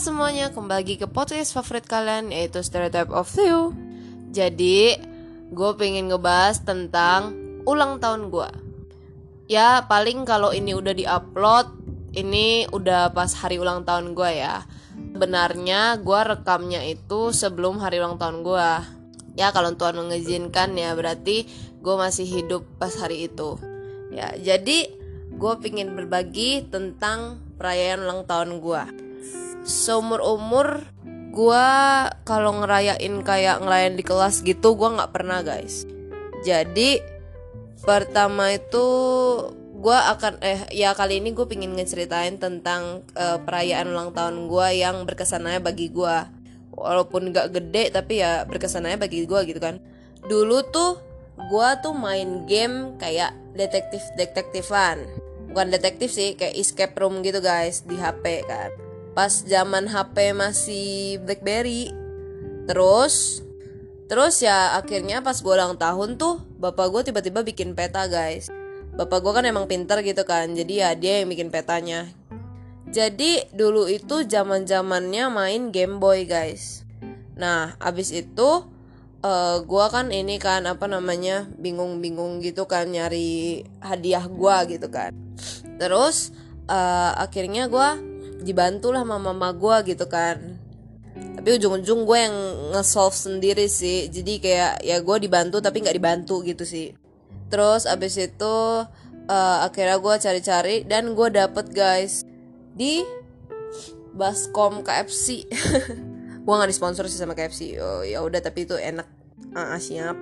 semuanya, kembali ke podcast favorit kalian yaitu Stereotype of You Jadi, gue pengen ngebahas tentang ulang tahun gue Ya, paling kalau ini udah diupload, ini udah pas hari ulang tahun gue ya. Sebenarnya gue rekamnya itu sebelum hari ulang tahun gue Ya, kalau Tuhan mengizinkan ya berarti gue masih hidup pas hari itu. Ya, jadi gue pengen berbagi tentang perayaan ulang tahun gue seumur umur gue kalau ngerayain kayak ngelayan di kelas gitu gue nggak pernah guys. Jadi pertama itu gue akan eh ya kali ini gue pingin ngeceritain tentang uh, perayaan ulang tahun gue yang berkesannya bagi gue walaupun gak gede tapi ya berkesannya bagi gue gitu kan. Dulu tuh gue tuh main game kayak detektif detektifan bukan detektif sih kayak escape room gitu guys di HP kan pas zaman HP masih BlackBerry. Terus terus ya akhirnya pas gue ulang tahun tuh bapak gue tiba-tiba bikin peta guys. Bapak gue kan emang pinter gitu kan jadi ya dia yang bikin petanya. Jadi dulu itu zaman zamannya main Game Boy guys. Nah abis itu uh, eh, gue kan ini kan apa namanya bingung-bingung gitu kan nyari hadiah gue gitu kan. Terus uh, akhirnya gue dibantu lah sama mama gue gitu kan. Tapi ujung-ujung gue yang nge-solve sendiri sih. Jadi kayak ya gue dibantu tapi nggak dibantu gitu sih. Terus abis itu uh, akhirnya gue cari-cari dan gue dapet guys di Baskom KFC gue nggak disponsor sih sama KFC oh, ya udah tapi itu enak. Uh, siap.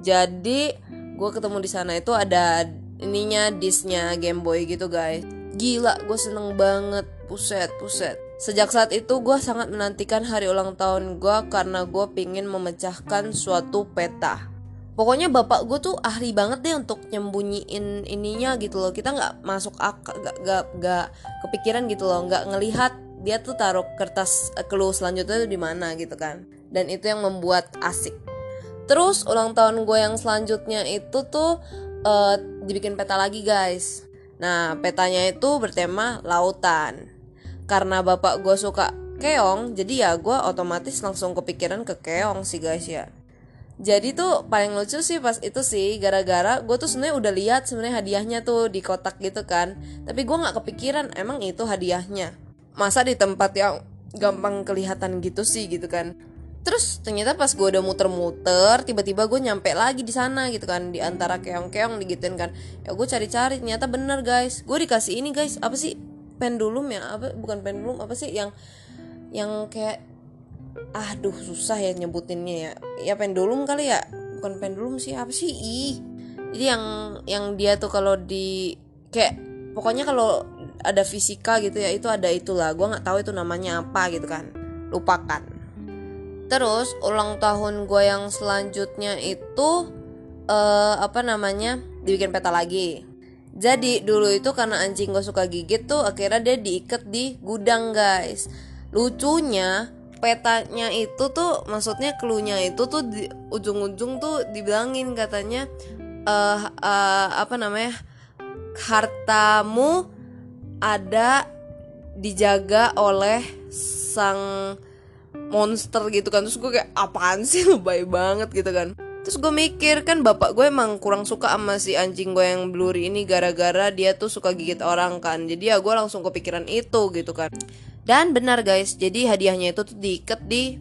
Jadi gue ketemu di sana itu ada ininya disnya Game Boy gitu guys. Gila, gue seneng banget. Puset, puset. Sejak saat itu gue sangat menantikan hari ulang tahun gue karena gue pingin memecahkan suatu peta. Pokoknya bapak gue tuh ahli banget deh untuk nyembunyiin ininya gitu loh. Kita nggak masuk akal, gak, gak, gak kepikiran gitu loh, nggak ngelihat dia tuh taruh kertas eh, clue selanjutnya tuh di mana gitu kan. Dan itu yang membuat asik. Terus ulang tahun gue yang selanjutnya itu tuh uh, dibikin peta lagi guys Nah, petanya itu bertema lautan. Karena bapak gue suka keong, jadi ya gue otomatis langsung kepikiran ke keong sih guys ya. Jadi tuh paling lucu sih pas itu sih gara-gara gue tuh sebenarnya udah lihat sebenarnya hadiahnya tuh di kotak gitu kan, tapi gue nggak kepikiran emang itu hadiahnya. Masa di tempat yang gampang kelihatan gitu sih gitu kan terus ternyata pas gue udah muter-muter tiba-tiba gue nyampe lagi di sana gitu kan di antara keong-keong digituin kan ya gue cari-cari ternyata bener guys gue dikasih ini guys apa sih pendulum ya apa bukan pendulum apa sih yang yang kayak aduh susah ya nyebutinnya ya. Ya pendulum kali ya bukan pendulum sih apa sih ih jadi yang yang dia tuh kalau di kayak pokoknya kalau ada fisika gitu ya itu ada itulah. Gue nggak tahu itu namanya apa gitu kan. Lupakan. Terus ulang tahun gue yang selanjutnya itu uh, apa namanya dibikin peta lagi. Jadi dulu itu karena anjing gue suka gigit tuh akhirnya dia diikat di gudang guys. Lucunya petanya itu tuh maksudnya klunya itu tuh di ujung-ujung tuh dibilangin katanya uh, uh, apa namanya hartamu ada dijaga oleh sang monster gitu kan terus gue kayak apaan sih lebay banget gitu kan terus gue mikir kan bapak gue emang kurang suka sama si anjing gue yang blurry ini gara-gara dia tuh suka gigit orang kan. Jadi ya gue langsung kepikiran itu gitu kan. Dan benar guys. Jadi hadiahnya itu tuh diikat di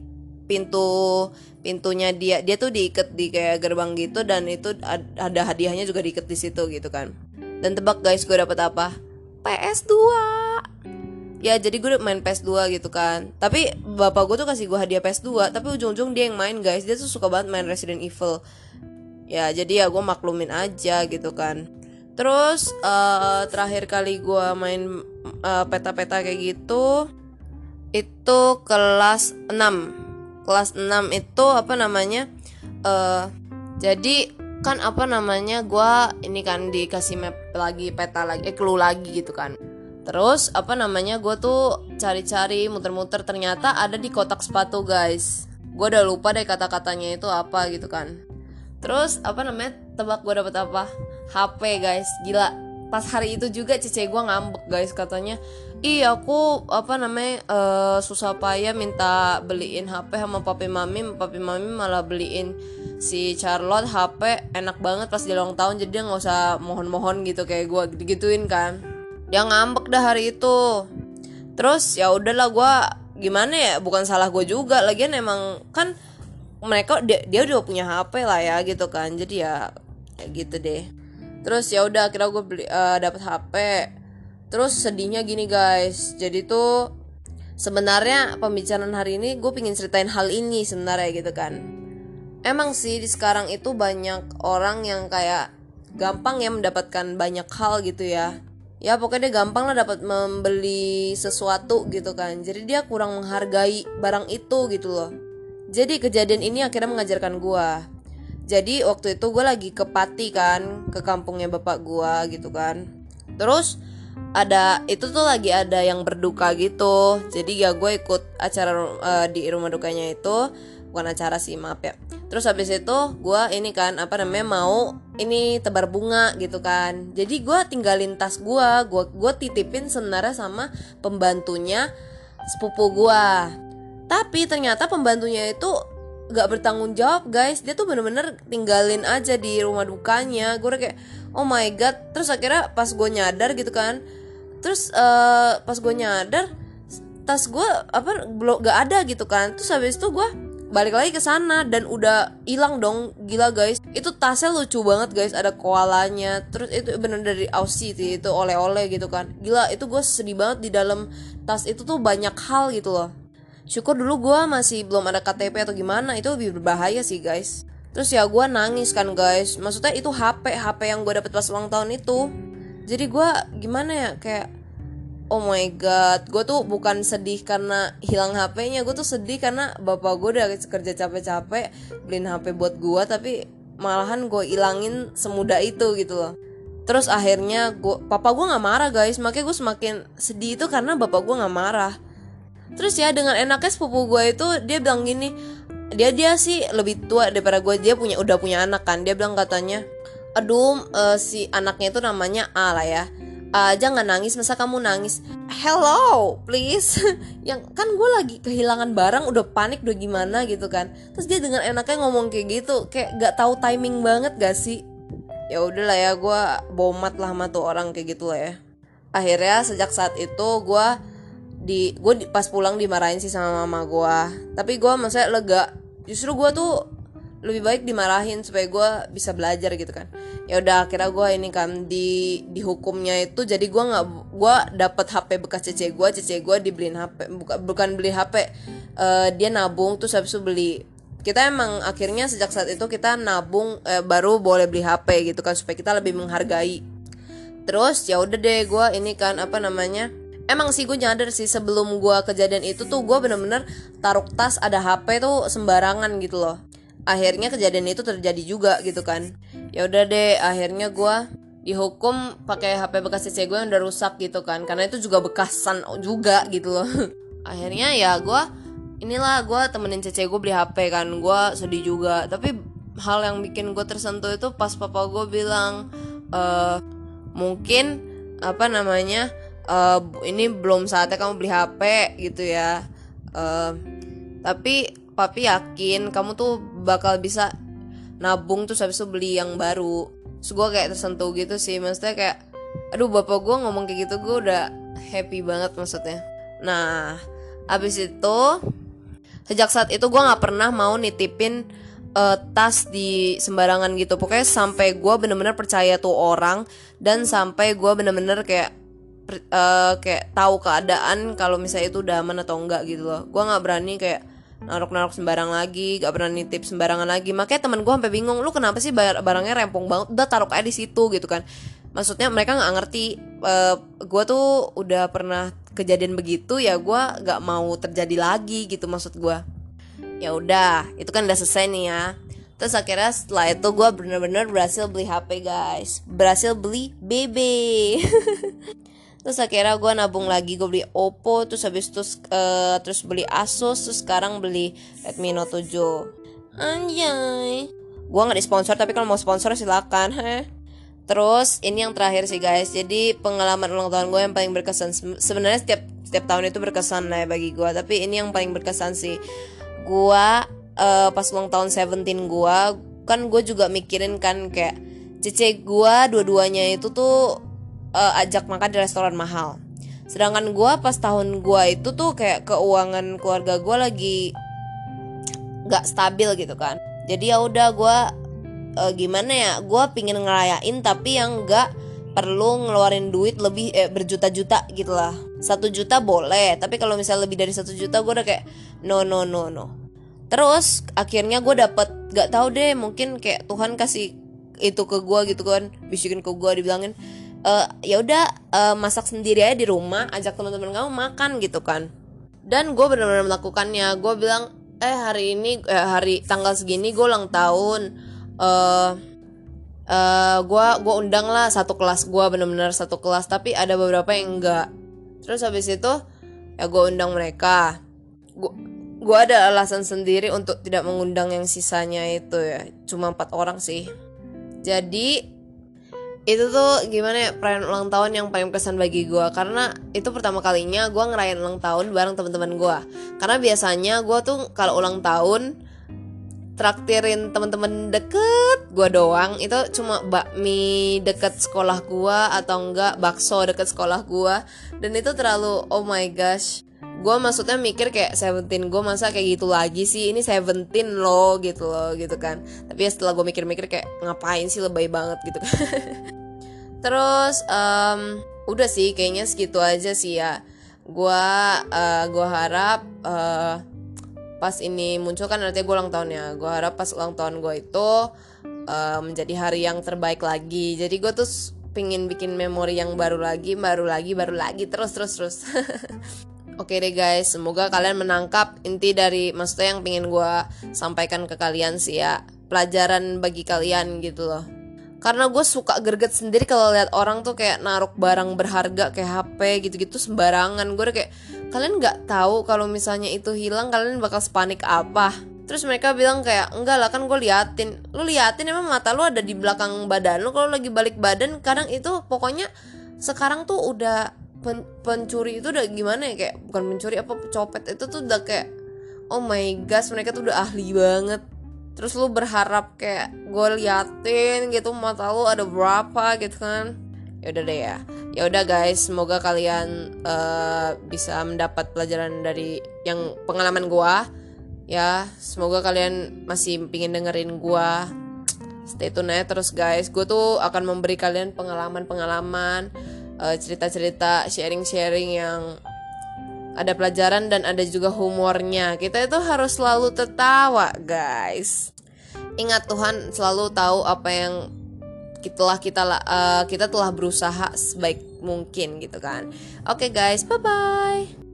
pintu pintunya dia. Dia tuh diikat di kayak gerbang gitu dan itu ada hadiahnya juga diikat di situ gitu kan. Dan tebak guys gue dapet apa? PS2 ya jadi gue main PS2 gitu kan. Tapi bapak gue tuh kasih gue hadiah PS2 tapi ujung-ujung dia yang main guys. Dia tuh suka banget main Resident Evil. Ya jadi ya gue maklumin aja gitu kan. Terus uh, terakhir kali gue main uh, peta-peta kayak gitu itu kelas 6 kelas 6 itu apa namanya uh, jadi kan apa namanya gue ini kan dikasih map lagi peta lagi eh clue lagi gitu kan Terus apa namanya gue tuh cari-cari muter-muter ternyata ada di kotak sepatu guys. Gue udah lupa deh kata-katanya itu apa gitu kan. Terus apa namanya tebak gue dapet apa? HP guys, gila. Pas hari itu juga cece gue ngambek guys katanya Iya aku apa namanya uh, susah payah minta beliin HP sama papi mami papi mami malah beliin si Charlotte HP enak banget pas di ulang tahun jadi dia nggak usah mohon-mohon gitu kayak gue gituin kan dia ngambek dah hari itu. Terus ya udahlah gue gimana ya? Bukan salah gue juga. Lagian emang kan mereka dia, dia udah punya HP lah ya gitu kan. Jadi ya, ya gitu deh. Terus ya udah akhirnya gue beli uh, dapet HP terus sedihnya gini guys. Jadi tuh sebenarnya pembicaraan hari ini gue pingin ceritain hal ini sebenarnya gitu kan. Emang sih di sekarang itu banyak orang yang kayak gampang ya mendapatkan banyak hal gitu ya ya pokoknya dia gampang lah dapat membeli sesuatu gitu kan. Jadi dia kurang menghargai barang itu gitu loh. Jadi kejadian ini akhirnya mengajarkan gue jadi waktu itu gue lagi ke Pati kan ke kampungnya bapak gue gitu kan. Terus ada itu tuh lagi ada yang berduka gitu. Jadi ya gue ikut acara uh, di rumah dukanya itu. Bukan acara sih maaf ya terus habis itu gue ini kan apa namanya mau ini tebar bunga gitu kan. Jadi gue tinggalin tas gue gue gue titipin sebenarnya sama pembantunya sepupu gue tapi ternyata pembantunya itu gak bertanggung jawab guys. Dia tuh bener-bener tinggalin aja di rumah dukanya. Gue kayak oh my god. Terus akhirnya pas gue nyadar gitu kan terus uh, pas gue nyadar tas gue apa belum gak ada gitu kan. Terus habis itu gue balik lagi ke sana dan udah hilang dong. Gila guys. Itu tasnya lucu banget guys. Ada koalanya. Terus itu bener dari Aussie sih itu oleh-oleh gitu kan. Gila itu gue sedih banget di dalam tas itu tuh banyak hal gitu loh. Syukur dulu gue masih belum ada KTP atau gimana. Itu lebih berbahaya sih guys. Terus ya gue nangis kan guys. Maksudnya itu HP HP yang gue dapet pas ulang tahun itu. Jadi gue gimana ya kayak oh my god gue tuh bukan sedih karena hilang HP-nya gue tuh sedih karena bapak gue udah kerja capek-capek beliin HP buat gue tapi malahan gue ilangin semudah itu gitu loh. Terus akhirnya gue papa gue nggak marah guys. Makanya gue semakin sedih itu karena bapak gue nggak marah. Terus ya dengan enaknya sepupu gue itu dia bilang gini dia dia sih lebih tua daripada gue dia punya udah punya anak kan. Dia bilang katanya aduh uh, si anaknya itu namanya A lah ya uh, jangan nangis masa kamu nangis? Hello please. Yang kan gue lagi kehilangan barang udah panik udah gimana gitu kan. Terus dia dengan enaknya ngomong kayak gitu kayak gak tahu timing banget gak sih? Ya udahlah ya gue bomat lah sama tuh orang kayak gitu lah ya. Akhirnya sejak saat itu gue di gue pas pulang dimarahin sih sama mama gue tapi gue maksudnya lega. Justru gue tuh lebih baik dimarahin supaya gue bisa belajar gitu kan. Ya udah akhirnya gue ini kan di dihukumnya itu jadi gue nggak gue dapet HP bekas cece gue cece gue dibeliin HP bukan bukan beli HP uh, eh, dia nabung terus habis itu beli. Kita emang akhirnya sejak saat itu kita nabung uh, baru boleh beli HP gitu kan supaya kita lebih menghargai. Terus ya udah deh gue ini kan apa namanya emang sih gue nyadar sih sebelum gue kejadian itu tuh gue bener-bener taruh tas ada HP tuh sembarangan gitu loh akhirnya kejadian itu terjadi juga gitu kan. Ya udah deh akhirnya gue dihukum pakai HP bekas cece gue yang udah rusak gitu kan. Karena itu juga bekasan juga gitu loh. Akhirnya ya gue inilah gue temenin cece gue beli HP kan. Gue sedih juga. Tapi hal yang bikin gue tersentuh itu pas papa gue bilang e, mungkin apa namanya uh, ini belum saatnya kamu beli HP gitu ya. Uh, tapi papi yakin kamu tuh bakal bisa nabung tuh habis itu beli yang baru. Terus gue kayak tersentuh gitu sih Maksudnya kayak Aduh bapak gue ngomong kayak gitu Gue udah happy banget maksudnya. Nah Abis itu Sejak saat itu gue gak pernah mau nitipin uh, Tas di sembarangan gitu. Pokoknya sampai gue bener-bener percaya tuh orang Dan sampai gue bener-bener kayak uh, Kayak tahu keadaan Kalau misalnya itu udah aman atau enggak gitu loh. Gue gak berani kayak narok-narok sembarang lagi gak pernah nitip sembarangan lagi. Makanya temen gue sampai bingung lu kenapa sih barangnya rempong banget? Udah taruh aja di situ gitu kan. Maksudnya mereka nggak ngerti uh, eh, gue tuh udah pernah kejadian begitu ya gue gak mau terjadi lagi gitu maksud gue ya udah itu kan udah selesai nih ya. Terus akhirnya setelah itu gue bener-bener berhasil beli HP guys. Berhasil beli BB terus akhirnya gue nabung lagi gue beli Oppo terus habis itu uh, terus beli Asus terus sekarang beli Redmi Note 7 anjay gue nggak disponsor tapi kalau mau sponsor silakan heh Terus ini yang terakhir sih guys. Jadi pengalaman ulang tahun gue yang paling berkesan. Sebenarnya setiap setiap tahun itu berkesan lah ya bagi gue. Tapi ini yang paling berkesan sih. Gue uh, pas ulang tahun 17 gue kan gue juga mikirin kan kayak cece gue dua-duanya itu tuh uh, ajak makan di restoran mahal. Sedangkan gue pas tahun gue itu tuh kayak keuangan keluarga gue lagi gak stabil gitu kan. Jadi ya udah gue uh, gimana ya gue pingin ngerayain tapi yang nggak perlu ngeluarin duit lebih eh, berjuta-juta gitu lah satu juta boleh tapi kalau misalnya lebih dari satu juta gue udah kayak no no no no terus akhirnya gue dapet gak tahu deh mungkin kayak Tuhan kasih itu ke gue gitu kan bisikin ke gue dibilangin e, ya udah uh, masak sendiri aja di rumah ajak teman-teman kamu makan gitu kan. Dan gue benar-benar melakukannya. Gue bilang eh hari ini eh, hari tanggal segini gue ulang tahun. Uh, uh, gua gua undang lah satu kelas gua bener-bener satu kelas. Tapi ada beberapa yang enggak. Terus habis itu ya gua undang mereka. Gua ada alasan sendiri untuk tidak mengundang yang sisanya itu ya. Cuma empat orang sih. Jadi itu tuh gimana ya perayaan ulang tahun yang paling berkesan bagi gue karena itu pertama kalinya gue ngerayain ulang tahun bareng teman-teman gue karena biasanya gue tuh kalau ulang tahun traktirin temen-temen deket gue doang. Itu cuma bakmi deket sekolah gue atau enggak bakso deket sekolah gue dan itu terlalu oh my gosh gue maksudnya mikir kayak Seventeen gue masa kayak gitu lagi sih. Ini Seventeen loh gitu loh gitu kan. Tapi ya setelah gue mikir-mikir kayak ngapain sih lebay banget gitu kan. Terus um, udah sih kayaknya segitu aja sih ya. Gue uh, gue harap uh, pas ini muncul kan nanti gue ulang tahun ya. Gue harap pas ulang tahun gue itu uh, menjadi hari yang terbaik lagi. Jadi gue tuh pingin bikin memori yang baru lagi baru lagi baru lagi. Terus terus terus Oke deh guys, semoga kalian menangkap inti dari maksudnya yang pingin gue sampaikan ke kalian sih ya. Pelajaran bagi kalian gitu loh. Karena gue suka gerget sendiri kalau lihat orang tuh kayak naruh barang berharga kayak HP gitu-gitu sembarangan. Gue kayak kalian nggak tahu kalau misalnya itu hilang kalian bakal sepanik apa? Terus mereka bilang kayak enggak lah kan gue liatin. Lu liatin emang mata lu ada di belakang badan lu? Kalau lagi balik badan kadang itu pokoknya sekarang tuh udah pen pencuri itu udah gimana ya? Kayak bukan pencuri apa copet itu tuh udah kayak oh my gosh mereka tuh udah ahli banget. Terus lu berharap kayak gue liatin gitu mata lu ada berapa gitu kan? Ya udah deh ya. Ya udah guys semoga kalian uh, bisa mendapat pelajaran dari yang pengalaman gua. Ya semoga kalian masih pingin dengerin gua. Stay tune aja terus guys. Gue tuh akan memberi kalian pengalaman-pengalaman. uh, cerita-cerita sharing-sharing yang ada pelajaran dan ada juga humornya kita itu harus selalu tertawa guys ingat Tuhan selalu tahu apa yang telah kita uh, kita telah berusaha sebaik mungkin gitu kan. Oke okay guys, bye bye.